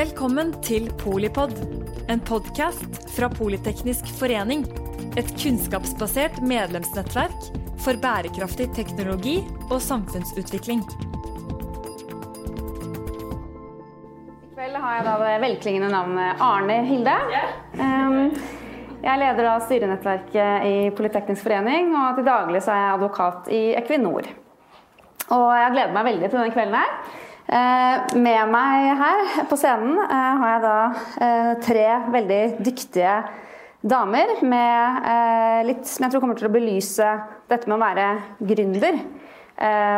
Velkommen til Polipod, en podkast fra Politeknisk forening. Et kunnskapsbasert medlemsnettverk for bærekraftig teknologi og samfunnsutvikling. I kveld har jeg da det velklingende navnet Arne Hilde. Um, Jeg er leder av styrenettverket i Politeknisk forening, og til daglig så er jeg advokat i Equinor. Og jeg gleder meg veldig til denne kvelden her. Eh, Med meg her på scenen eh, har jeg da eh, tre veldig dyktige damer med litt som jeg tror kommer til å belyse dette med å være gründer.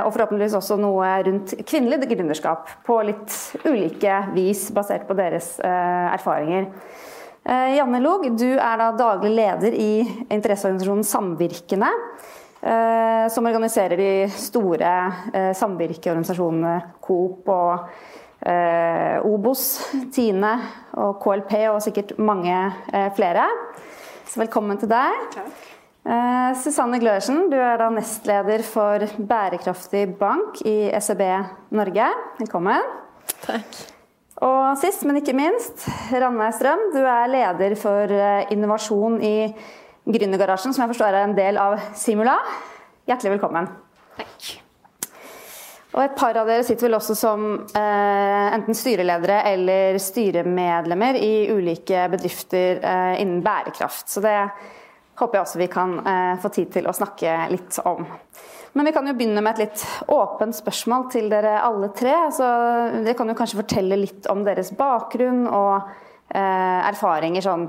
Og forhåpentligvis også noe rundt kvinnelig gründerskap på litt ulike vis, basert på deres erfaringer. Janne Log, du er da daglig leder i interesseorganisasjonen Samvirkene, som organiserer de store eh, samvirkeorganisasjonene Coop og eh, Obos, Tine og KLP og sikkert mange eh, flere. Så velkommen til deg. Takk. Susanne Glørsen, du er da nestleder for Bærekraftig bank i SEB Norge. Velkommen. Takk. Og sist, men ikke minst, Ranveig Strøm, du er leder for eh, innovasjon i Gründergarasjen, som jeg forstår er en del av Simula. Hjertelig velkommen. Takk. Og et par av dere sitter vel også som eh, enten styreledere eller styremedlemmer i ulike bedrifter eh, innen bærekraft. Så det håper jeg også vi kan eh, få tid til å snakke litt om. Men vi kan jo begynne med et litt åpent spørsmål til dere alle tre. Altså, dere kan jo kanskje fortelle litt om deres bakgrunn og erfaringer sånn,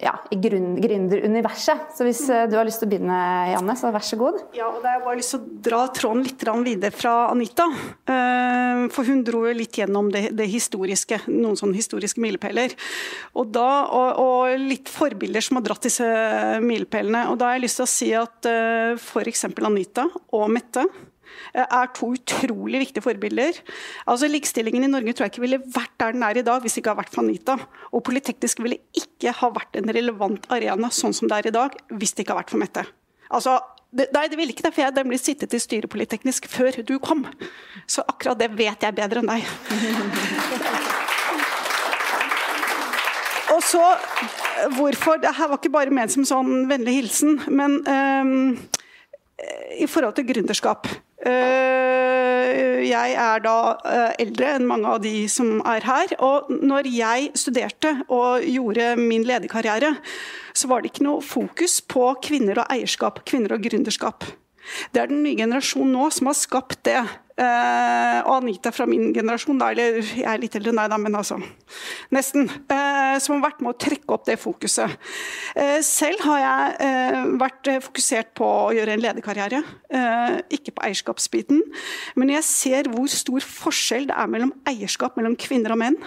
ja, i gründeruniverset. Så hvis eh, du har lyst til å begynne, Janne, så vær så god. Ja, og da har jeg bare lyst til å dra tråden litt videre fra Anita. Eh, For hun dro jo litt gjennom det, det historiske, noen sånne historiske milepæler. Og, og, og litt forbilder som har dratt disse milepælene. Og da har jeg lyst til å si at f.eks. Anita og Mette eh, er to utrolig viktige forbilder. Altså Likestillingen i Norge tror jeg ikke ville vært der den er i dag hvis det ikke hadde vært for Anita. Og Politeknisk ville ikke ha vært en relevant arena sånn som det er i dag hvis det ikke hadde vært for Mette. Altså, det, nei, det ville ikke det, for jeg hadde nemlig sittet i styret Politeknisk før du kom. Så akkurat det vet jeg bedre enn deg. Og så, eh, hvorfor Det her var ikke bare ment som sånn vennlig hilsen, men um, i forhold til gründerskap. Eh, Jeg er da eh, eldre enn mange av de som er her. Og når jeg studerte og gjorde min lederkarriere, så var det ikke noe fokus på kvinner og eierskap, kvinner og gründerskap. Det er den nye generasjonen nå som har skapt det. Eh, og Anita fra min generasjon, da, eller jeg er litt eldre nei da, men altså nesten. Uh, som har vært med å trekke opp det fokuset. Uh, selv har jeg vært fokusert på å gjøre en lederkarriere, ikke på eierskapsbiten. Men jeg ser hvor stor forskjell det er mellom eierskap mellom kvinner og menn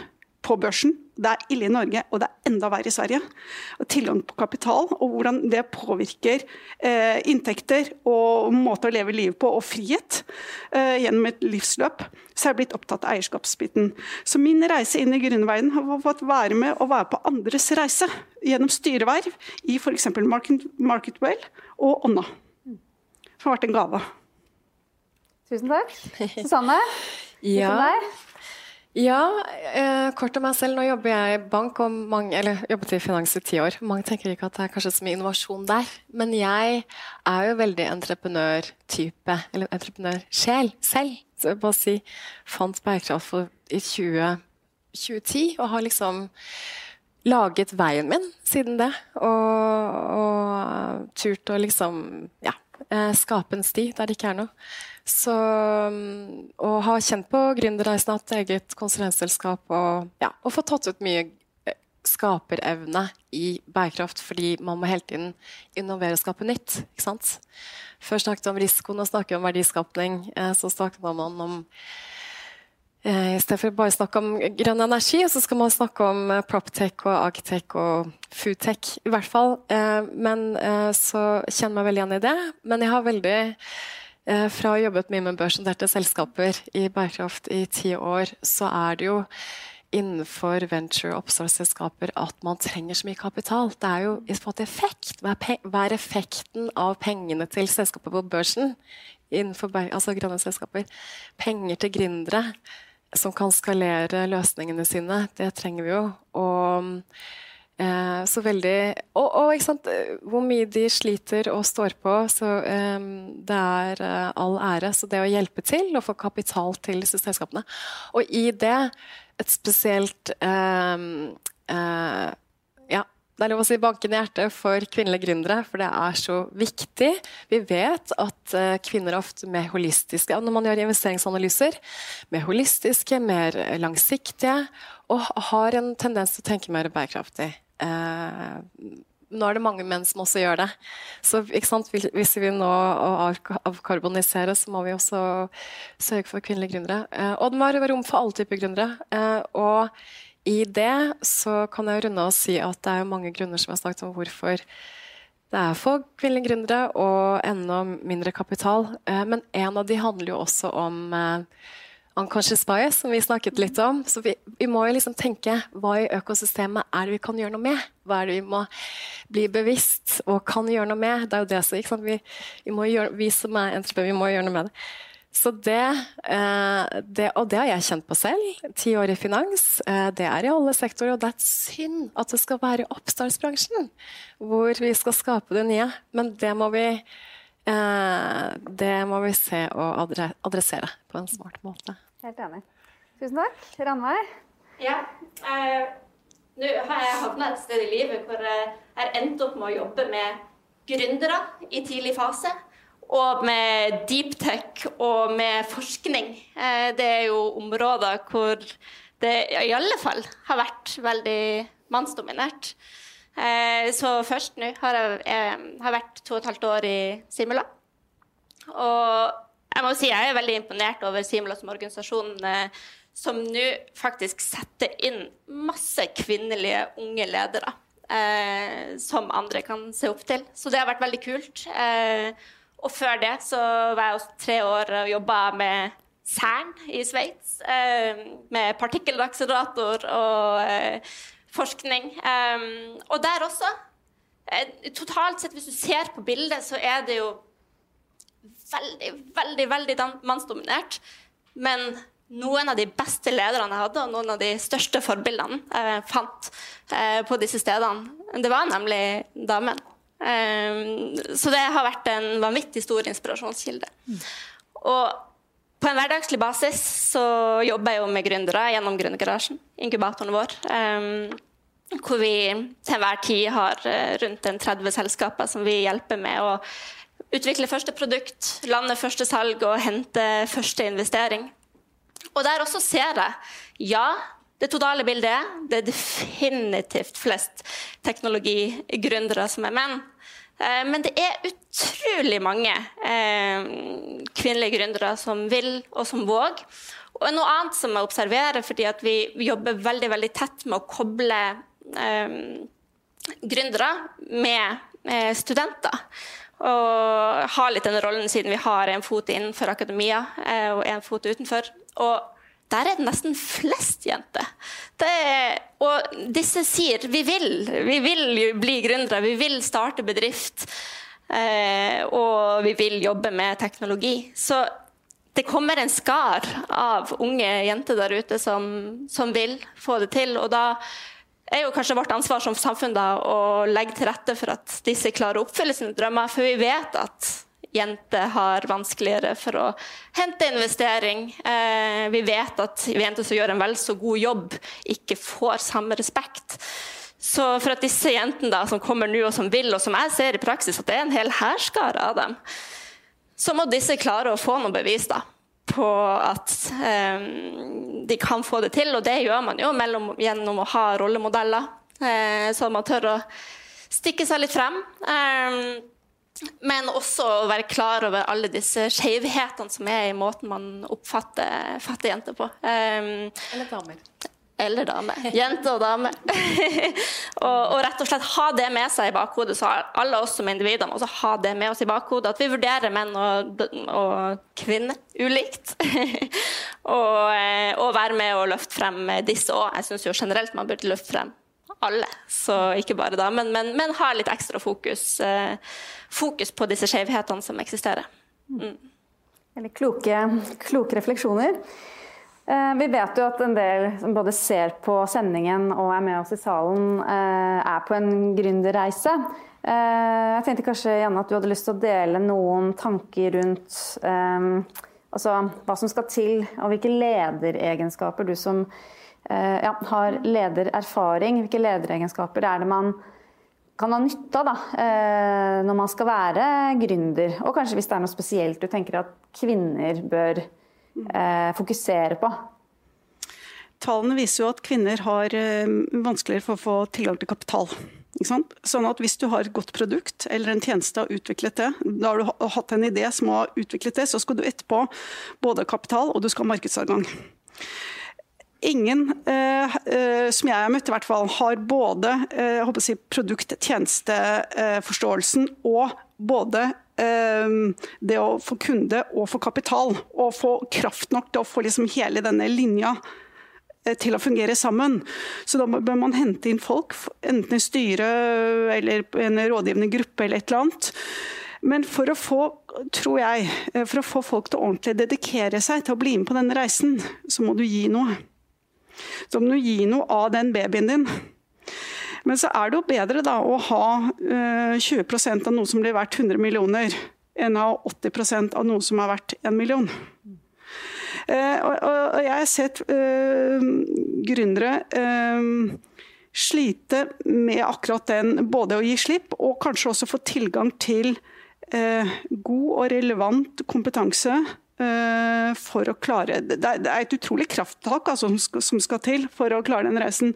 på børsen. Det er ille i Norge, og det er enda verre i Sverige. Og tilgang på kapital, og hvordan det påvirker eh, inntekter og måte å leve livet på, og frihet eh, gjennom et livsløp. Så jeg er blitt opptatt av eierskapsbiten. Så min reise inn i grunnveien har fått være med å være på andres reise. Gjennom styreverv i f.eks. Market, Marketwell og Onna. Som har vært en gave. Tusen takk. Susanne, litt om Ja, deg. Ja eh, kort om meg selv. Nå jobber jeg i bank, og mange, eller jobbet i finans i ti år. Mange tenker ikke at det er kanskje så mye innovasjon der. Men jeg er jo veldig entreprenørtype, eller entreprenørsjel selv. Så jeg bare si fant bærekraft for, i 20, 2010, og har liksom laget veien min siden det. Og, og turt å liksom ja, eh, skape en sti der det ikke er noe. Så, mm, og har kjent på gründerreisen, hatt eget konsulentselskap og, ja, og fått tatt ut mye eh, skaperevne i bærekraft, fordi man må hele tiden innovere og skape nytt. ikke sant? Før snakket vi om risiko, nå snakker vi om verdiskapning. Eh, så snakket man om eh, I stedet for bare å snakke om grønn energi, så skal man snakke om proptech og agtech og foodtech, i hvert fall. Men så kjenner jeg meg veldig igjen i det. Men jeg har veldig fra å ha jobbet mye med børsnoterte selskaper i bærekraft i ti år, så er det jo innenfor venture og oppstartsselskaper at man trenger så mye kapital. Det er jo i en effekt. Hva er, effekten av pengene til selskapet på børsen? innenfor altså grønne selskaper. Penger til gründere. som kan skalere løsningene sine. Det trenger vi jo. Og eh, så veldig Og, og ikke sant, hvor mye de sliter og står på. Så eh, det er eh, all ære. Så det å hjelpe til å få kapital til disse selskapene. Og i det et spesielt eh, eh, Ja, det er lov å si banken i hjertet for kvinnelige gründere, for det er så viktig. Vi vet at kvinner er ofte med holistiske når man gjør investeringsanalyser. Mer holistiske, mer langsiktige, og har en tendens til å tenke mer bærekraftig. Uh, nå er det mange menn som også gjør det. Så Hvis vi nå avkarboniserer, så må vi også sørge for kvinnelige gründere. Uh, og det må være rom for alle typer gründere. og i det så kan jeg runde og si at det er mange grunner som har snakket om hvorfor det er få kvinnelige gründere og enda mindre kapital. Eh, men en av de handler jo også om eh, unconscious bias, som vi snakket litt om. Så vi, vi, må jo liksom tenke hva i økosystemet er det vi kan gjøre noe med? Hva er det vi må bli bevisst og kan gjøre noe med? Det er jo det som, ikke sant? Vi, vi, gjøre, vi som er entreprenører, vi må gjøre noe med det. Så det, eh, det, Og det har jeg kjent på selv. Ti år i finans. Eh, det er i alle sektorer, og det er synd at det skal være i oppstartsbransjen hvor vi skal skape det nye. Men det må vi, eh, det må vi se og adressere på en smart måte. Helt enig. Tusen takk. Ranveig? Ja. Eh, Nå har jeg havna et sted i livet hvor jeg har endt opp med å jobbe med gründere i tidlig fase og med deep tech og med forskning. Eh, det er jo områder hvor det i alle fall har vært veldig mannsdominert. Eh, så først nå har jeg, jeg har vært to og et halvt år i Simula. Og jeg må si jeg er veldig imponert over Simula som organisasjon, eh, som nå faktisk setter inn masse kvinnelige unge ledere. som andre kan se opp til. Så det har vært veldig kult. Og før det så var jeg også tre år og jobba med Cern i Sveits. Eh, med partikkelakselerator og eh, forskning. Eh, og der også Totalt sett, hvis du ser på bildet, så er det jo veldig, veldig, veldig mannsdominert. Men noen av de beste lederne jeg hadde, og noen av de største forbildene jeg fant på disse stedene, det var nemlig damen. Ehm, så det har vært en vanvittig stor inspirasjonskilde. Og på en hverdagslig basis så jobber jeg jo med gründere gjennom Gründergarasjen, inkubatoren vår. Ehm, hvor vi til enhver tid har eh, rundt en 30 selskaper som vi hjelper med å utvikle første produkt, lande første salg og hente første investering. Og der også ser jeg ja, det totale bildet er det er definitivt flest teknologigründere som er menn. Eh, men det er utrolig mange eh, kvinnelige gründere som vil, og som våger. Og noe annet som jeg observerer, fordi vi jobber veldig veldig tett med å koble eh, gründere med studenter. Og har litt den rollen siden vi har en fot innenfor akademia og en fot utenfor. Og der er det nesten flest jenter. Er, og disse sier vi vil, vi vil bli gründere, vi vil starte bedrift. Eh, og vi vil jobbe med teknologi. Så det kommer en skar av unge jenter der ute som, som vil få det til. Og da er jo kanskje vårt ansvar som samfunn da, å legge til rette for at disse klarer å oppfylle sine drømmer. For vi vet at jenter har vanskeligere for å hente investering. Eh, vi vet at jenter som gjør en vel så god jobb, ikke får samme respekt. Så for at disse jentene da, som kommer nå og som vil, og som jeg ser i praksis at det er en hel hærskare av dem, så må disse klare å få noe bevis da, på at eh, de kan få det til. Og det gjør man jo mellom, gjennom å ha rollemodeller, eh, så man tør å stikke seg litt frem. Eh, men også å være klar over alle disse skjevhetene som er i måten man oppfatter jenter på. Um, eller damer. Eller dame. Jente og dame. og, og, rett og slett ha det med seg i bakhodet, så alle oss som individer må også ha det med oss i bakhodet. At vi vurderer menn og, og kvinner ulikt. og, eh, og, være med og løfte frem disse òg. Jeg syns jo generelt man burde løfte frem alle, så ikke bare damen, men, men ha litt ekstra fokus, eh, fokus på disse skjevhetene som eksisterer. Mm. Eller kloke, kloke refleksjoner. Eh, vi vet jo at en del som både ser på sendingen og er med oss i salen, eh, er på en gründerreise. Eh, jeg tenkte kanskje Janne, at du hadde lyst til å dele noen tanker rundt altså, hva som skal til, og hvilke lederegenskaper du som ja, har ledererfaring, hvilke lederegenskaper er det man kan ha nytte av da, når man skal være gründer? Og kanskje hvis det er noe spesielt du tenker at kvinner bør eh, fokusere på? Tallene viser jo at kvinner har eh, vanskeligere for å få tilgang til kapital. Sånn at Hvis du har et godt produkt eller en tjeneste og utviklet det, da har du hatt en idé som har utviklet det, så skal du etterpå både ha kapital og du skal ha markedsadgang. Ingen eh, eh, som jeg har møtt, i hvert fall, har både eh, si, produkt-tjenesteforståelsen og både eh, det å få kunde og få kapital, og få kraft nok til å få liksom hele denne linja eh, til å fungere sammen. Så da bør man hente inn folk, enten i styret eller en rådgivende gruppe eller et eller annet. Men for å få, tror jeg, eh, for å få folk til å ordentlig dedikere seg til å bli med på denne reisen, så må du gi noe. Så må du gi noe av den babyen din. Men så er det jo bedre da å ha 20 eh, av noe som blir verdt 100 millioner, enn å ha 80% av noe som er verdt 1 million. Eh, og jeg har sett uh, gründere slite med akkurat den, både å gi slipp og kanskje også få tilgang til god og relevant kompetanse Eh, for å klare Det er et utrolig krafttak altså, som skal til for å klare den reisen.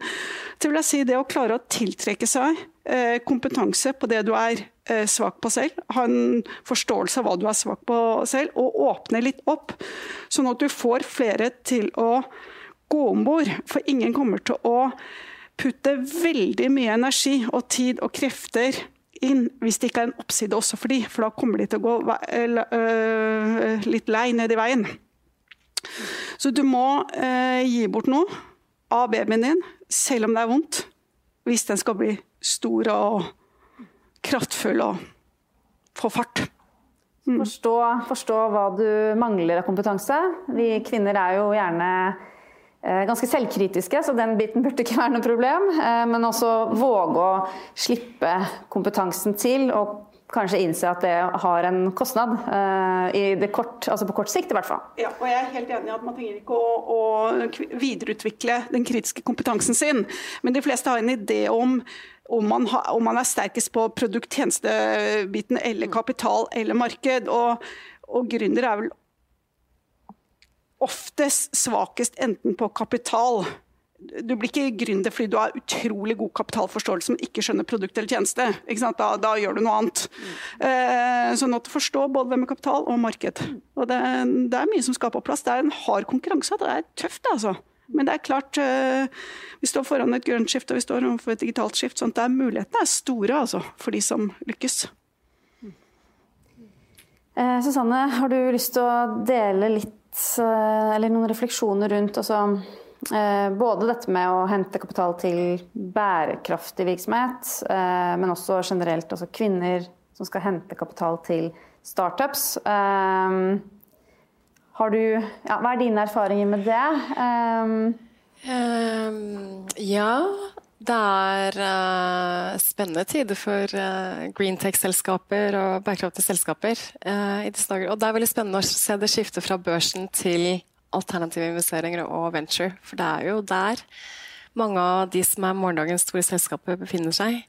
Det vil jeg si det å klare å tiltrekke seg eh, kompetanse på det du er eh, svak på selv. Ha en forståelse av hva du er svak på selv, og åpne litt opp. Sånn at du får flere til å gå om bord. For ingen kommer til å putte veldig mye energi og tid og krefter inn hvis det ikke er en oppside også for de, for da kommer de til å gå øh, litt lei ned i veien. Så du må eh, gi bort noe av babyen din, selv om det er vondt, hvis den skal bli stor og kraftfull og få fart. Mm. Forstå, forstå hva du mangler av kompetanse. Vi kvinner er jo gjerne ganske selvkritiske, så den biten burde ikke være noe problem. Eh, men også våge å slippe kompetansen til, og kanskje innse at det har en kostnad. Eh, kort, altså på kort sikt, i hvert fall. Ja, og jeg er helt enig i at man trenger ikke å, å videreutvikle den kritiske kompetansen sin. Men de fleste har en idé om om man, ha, om man er sterkest på produkt-tjenestebiten eller kapital eller marked. Og, og gründer er vel oftest svakest enten på kapital du blir ikke gründer fordi du har utrolig god kapitalforståelse, men ikke skjønner produkt eller tjeneste. Da, da, gjør du noe annet. Mm. Uh, så nå til å forstå både hvem er kapital og marked. Og det, det, er mye som skal på plass. Det er en hard konkurranse. Det er tøft, altså. Men det er klart, uh, vi står foran et grønt skift og vi står overfor et digitalt skift. sånn at Mulighetene er store altså, for de som lykkes. Eh, Susanne, har du lyst til å dele litt eller noen refleksjoner rundt altså, eh, både dette med å hente kapital til bærekraftig virksomhet, eh, men også generelt altså kvinner som skal hente kapital til startups. Eh, du, ja, hva er dine erfaringer med det? Um, ja, det er uh, spennende tider for uh, greentech-selskaper og bærekraftige selskaper uh, i disse dager. Og det er veldig spennende å se det skifte fra børsen til alternative investeringer og venture. For det er jo der mange av de som er morgendagens store selskaper, befinner seg.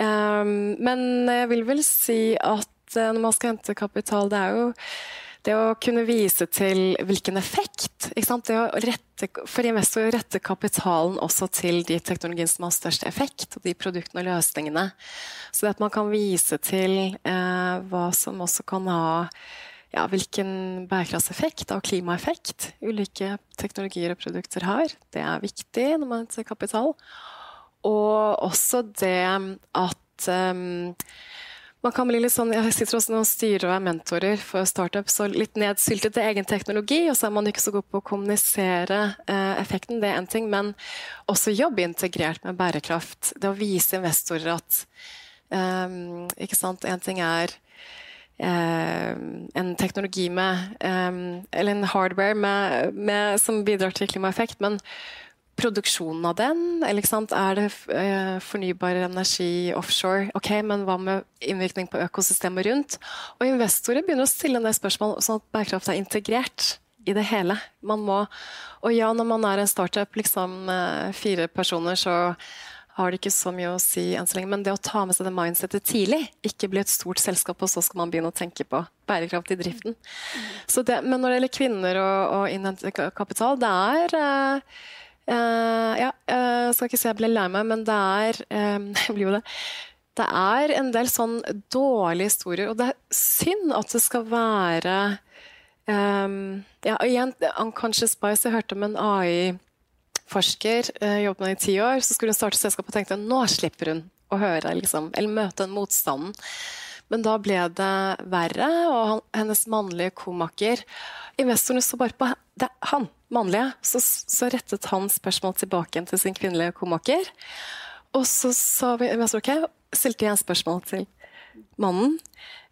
Um, men jeg vil vel si at når man skal hente kapital, det er jo det å kunne vise til hvilken effekt det å rette, For investor å rette kapitalen også til de teknologiene som har størst effekt, og de produktene og løsningene. Så det at man kan vise til eh, hva som også kan ha ja, hvilken bærekraftseffekt og klimaeffekt ulike teknologier og produkter har. Det er viktig når man ser kapital. Og også det at um, man kan bli litt sånn, Jeg sitter også og styrer og er mentorer for startups og litt nedsyltet til egen teknologi, og så er man ikke så god på å kommunisere eh, effekten. Det er én ting, men også jobbe integrert med bærekraft. Det å vise investorer at um, ikke sant, En ting er eh, en teknologi med Eller en hardware med, med, som bidrar til klimaeffekt. Men produksjonen av den? Eller, er det eh, fornybar energi offshore? Ok, Men hva med innvirkning på økosystemet rundt? Og investorer begynner å stille en del spørsmål sånn at bærekraft er integrert i det hele. Man må, og ja, når man er en startup, liksom fire personer, så har det ikke så mye å si enn så lenge. Men det å ta med seg det mindsetet tidlig, ikke bli et stort selskap, og så skal man begynne å tenke på bærekraft i driften. Det, men når det gjelder kvinner og, og innhentet kapital, det er uh, Uh, ja, jeg uh, skal ikke si jeg ble lei meg, men det er uh, blir jo det. Det er en del sånn dårlige historier, og det er synd at det skal være um, ja, igjen, Unconscious Bias, jeg hørte om en AI-forsker, uh, jobbet med i ti år, så skulle hun starte selskap og tenkte nå slipper hun å høre liksom, eller møte den motstanden. Men da ble det verre, og han, hennes mannlige komaker Investorene så bare på det, han mannlige. Så, så, rettet han spørsmål tilbake til sin kvinnelige komaker. Og så sa vi investor ok, stilte jeg spørsmål til mannen.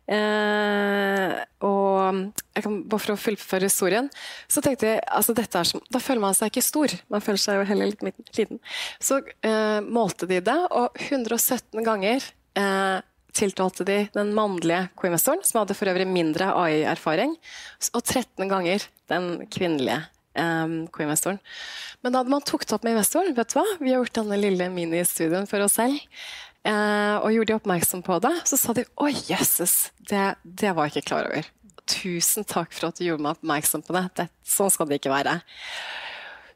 Eh, og kan, bare for å fullføre historien, så tenkte jeg altså dette er som, Da føler man seg ikke stor, man føler seg jo heller litt liten. Så eh, målte de det, og 117 ganger eh, tiltalte de den mannlige co-investoren, som hadde for øvrig mindre AI-erfaring, og 13 ganger den kvinnelige um, co-investoren. Men da hadde man tok det opp med investoren vet du hva, vi har gjort denne lille ministudien for oss selv, uh, og gjorde de oppmerksom på det, så sa de å jøsses, det, det, var jeg ikke klar over. Tusen takk for at du gjorde meg oppmerksom på det. det sånn skal det ikke være.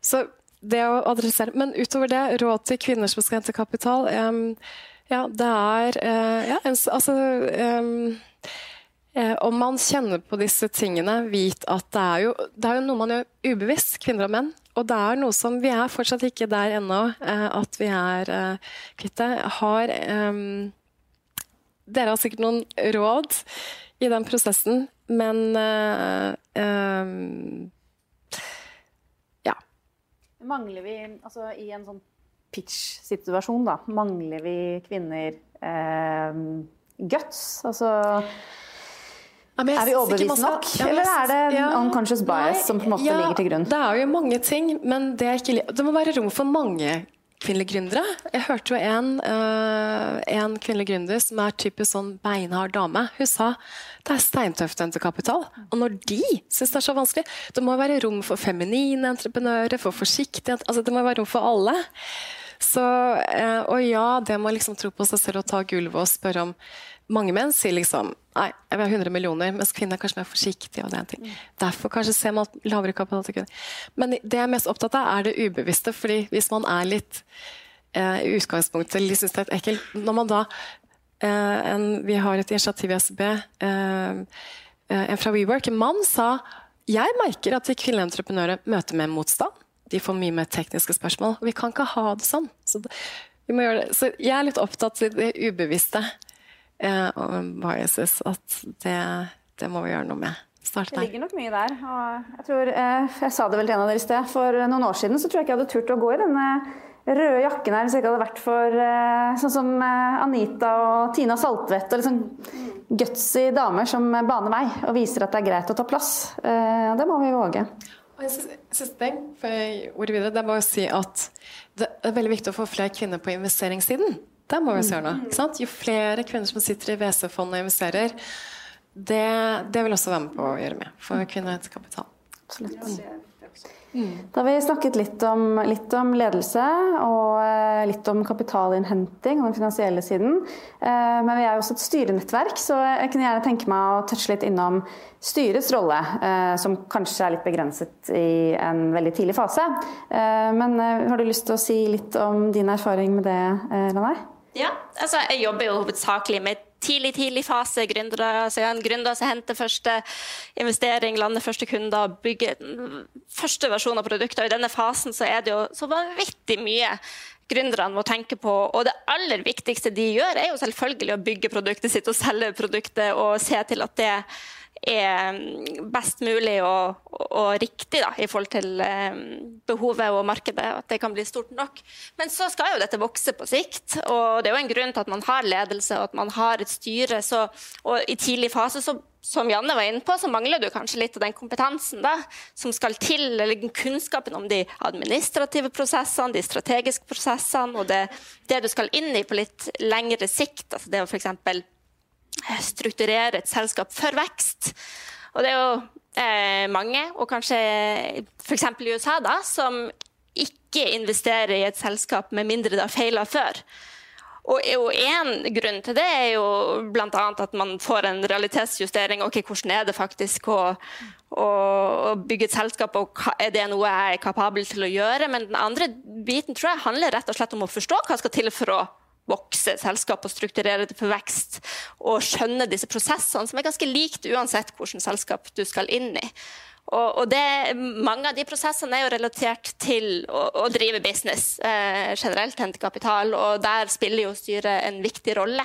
Så det å adressere, Men utover det, råd til kvinner som skal hente kapital. Um, ja, det er uh, ja, altså um, uh, Om man kjenner på disse tingene, vit at det er, jo, det er jo noe man gjør ubevisst, kvinner og menn. Og det er noe som Vi er fortsatt ikke der ennå uh, at vi er kvitt det. Har um, Dere har sikkert noen råd i den prosessen, men um, ja. Mangler vi altså, i en sånn pitch-situasjon, da, mangler vi kvinner eh, guts? Altså er vi overbevist nok, eller er det ja, unconscious bias som på en måte ja, ligger til grunn? Det er jo mange ting, men det, ikke, det må være rom for mange kvinnelige gründere. Jeg hørte jo en, uh, en kvinnelig gründer som er typisk sånn beinhard dame. Hun sa det er steintøft å hente kapital. Og når de syns det er så vanskelig, det må være rom for feminine entreprenører, for forsiktige altså Det må være rom for alle. Så, eh, og ja, det må liksom tro på seg selv og ta gulvet og spørre om mange menn sier liksom nei, jeg vil ha 100 millioner, mens kvinner er kanskje mer forsiktige. og det er en ting. Mm. Derfor kanskje ser man lavere kapital til kvinner. Men det jeg er mest opptatt av, er det ubevisste. fordi hvis man er litt eh, i utgangspunktet litt synes det er ekkelt Når man da eh, en, Vi har et initiativ i SB. Eh, eh, en fra WeWork, en mann, sa jeg merker at kvinnelige entreprenører møter med motstand de får mye mer tekniske spørsmål. Vi kan ikke ha det sånn. Så, det, så jeg er litt opptatt av det ubevisste eh, og biases. At det, det, må vi gjøre noe med. Start Det ligger nok mye der. Og jeg, tror, eh, jeg sa det vel til en av dere i sted. For noen år siden så tror jeg ikke jeg hadde turt å gå i denne røde jakken her hvis jeg ikke hadde vært for eh, sånn som eh, Anita og Tina Saltvedt og liksom gutsy damer som baner vei og viser at det er greit å ta plass. Eh, det må vi våge. Og en siste ting før jeg ordet videre, det er bare å si at det er veldig viktig å få flere kvinner på investeringssiden. Der må vi gjøre noe. Jo flere kvinner som sitter i WC-fond og investerer, det, det, vil også være med på å gjøre med for kvinner etter kapital. Absolutt. Da har vi snakket litt om, litt om, ledelse og eh, litt om kapitalinnhenting og den finansielle siden. Eh, men vi er jo også et styrenettverk, så jeg kunne gjerne tenke meg å touche litt innom styrets rolle, eh, som kanskje er litt begrenset i en veldig tidlig fase. Men har du lyst til å si litt om din erfaring med det, Ranei? Ja, altså jeg jobber jo hovedsakelig med tidlig, tidlig fase gründere. En gründer som henter første investering, lander første kunder, bygger første versjon av produkter. I denne fasen så er det jo så vanvittig mye gründerne må tenke på. Og det aller viktigste de gjør, er jo selvfølgelig å bygge produktet sitt og selge produktet og se til at det er best mulig og, og riktig da, i forhold til eh, behovet og markedet. At det kan bli stort nok. Men så skal jo dette vokse på sikt. og Det er jo en grunn til at man har ledelse og at man har et styre. Så, og I tidlig fase så som Janne var inne på, så mangler du kanskje litt av den kompetansen da, som skal til, eller den kunnskapen om de administrative prosessene, de strategiske prosessene, og det, det du skal inn i på litt lengre sikt. altså Det å f.eks strukturere et selskap for vekst. Og det er jo eh, mange, og kanskje f.eks. i USA, da, som ikke investerer i et selskap med mindre det har feila før. Og En grunn til det er jo bl.a. at man får en realitetsjustering. ok, Hvordan er det faktisk å, å, å, bygge et selskap, og er det noe jeg er kapabel til å gjøre? Men den andre biten tror jeg handler rett og slett om å forstå hva skal til for å vokse selskap og strukturere det for vekst. Og skjønne disse prosessene, som er ganske likt uansett hvilket selskap du skal inn i. Og, det, mange av de prosessene er jo relatert til å, å drive business eh, generelt, hente kapital, og der spiller jo styret en viktig rolle.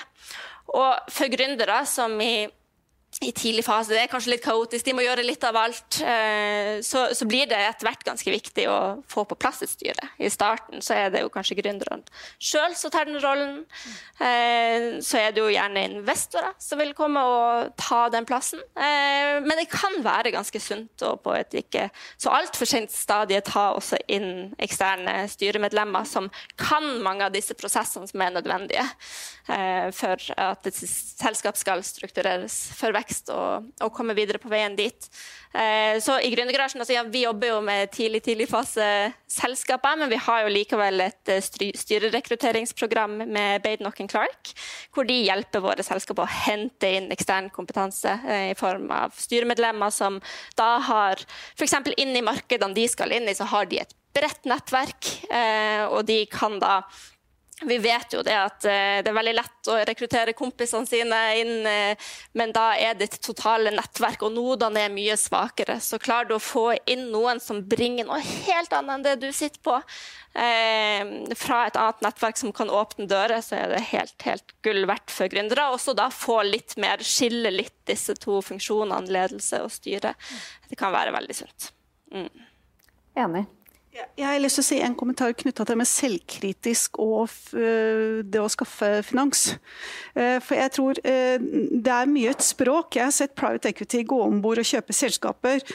Og for gründere som i i tidlig fase. Det er kanskje litt kaotisk, de må gjøre litt av alt. Eh, så, så blir det etter hvert ganske viktig å få på plass et styre. I starten så er det jo kanskje gründerne sjøl som tar den rollen. Eh, så er det jo gjerne investorer som vil komme og ta den plassen. Eh, men det kan være ganske sunt å på et ikke så altfor sent stadie ta også inn eksterne styremedlemmer som kan mange av disse prosessene som er nødvendige for at et selskap skal struktureres for vekst og, og komme videre på veien dit. Eh, så i Gründergarasjen altså, ja, Vi jobber jo med tidlig tidlig fase-selskaper, men vi har jo likevel et eh, styrerekrutteringsprogram med Badenoch Clark, hvor de hjelper våre selskaper å hente inn ekstern kompetanse eh, i form av styremedlemmer som da har f.eks. inn i markedene de skal inn i, så har de et bredt nettverk, eh, og de kan da vi vet jo det at eh, det er veldig lett å rekruttere kompisene sine inn, eh, men da er ditt totale nettverk og nodene er mye svakere. Så klarer du å få inn noen som bringer noe helt annet enn det du sitter på, eh, fra et annet nettverk som kan åpne dører, så er det helt, helt gull verdt for gründere. Også da få litt mer, skille litt disse to funksjonene, ledelse og styre. Det kan være veldig sunt. Mm. Enig. Jeg har lyst til å si en kommentar knytta til med selvkritisk og øh, det å skaffe finans. Øh, for jeg tror øh, det er mye et språk. Jeg har sett private equity gå om bord og kjøpe selskaper.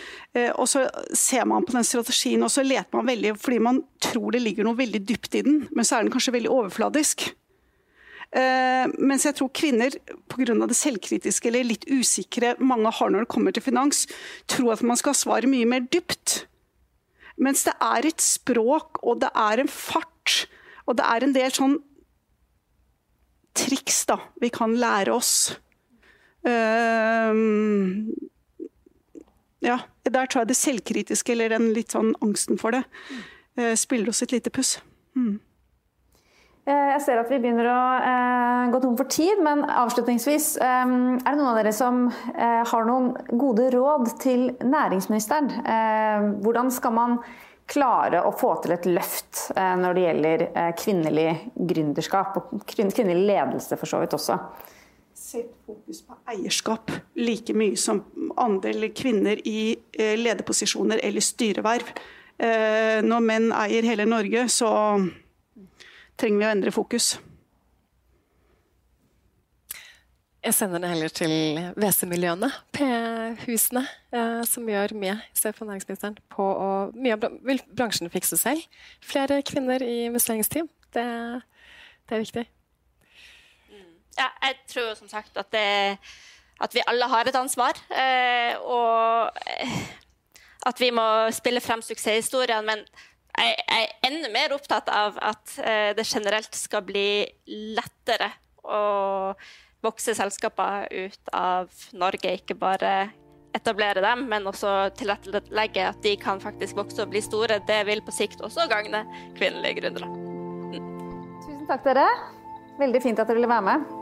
Og så ser man på den strategien, og så leter man veldig fordi man tror det ligger noe veldig dypt i den, men så er den kanskje veldig overfladisk. Mens jeg tror kvinner, pga. det selvkritiske eller litt usikre mange har når det kommer til finans, tror at man skal svare mye mer dypt. Mens det er et språk, og det er en fart, og det er en del sånn triks da, vi kan lære oss. Uh, ja, der tror jeg det selvkritiske, eller den litt sånn angsten for det, uh, spiller oss et lite puss. Mm. Eh, jeg ser at vi begynner å eh, gå tom for tid, men avslutningsvis. Eh, er det noen av dere som har noen gode råd til næringsministeren? Hvordan skal man klare å få til et løft når det gjelder kvinnelig gründerskap og kvinnelig ledelse for så vidt også? Sett fokus på eierskap like mye som andel kvinner i lederposisjoner eller styreverv. Når menn eier hele Norge, så trenger vi å endre fokus. Jeg sender det heller til WC-miljøene, P-husene, eh, som gjør mye se for næringsministeren på å Mye av vil bransjen fikse selv. Flere kvinner i investeringsteam. Det, det er viktig. Ja, jeg tror som sagt at, det, at vi alle har et ansvar. Eh, og eh, at vi må spille frem suksesshistoriene. Men jeg er enda mer opptatt av at eh, det generelt skal bli lettere å vokse selskaper ut av Norge. Ikke bare etablere dem, men også tilrettelegge at de kan faktisk vokse og bli store. Det vil på sikt også gagne kvinnelige gründere. Tusen takk, dere. Veldig fint at dere ville være med.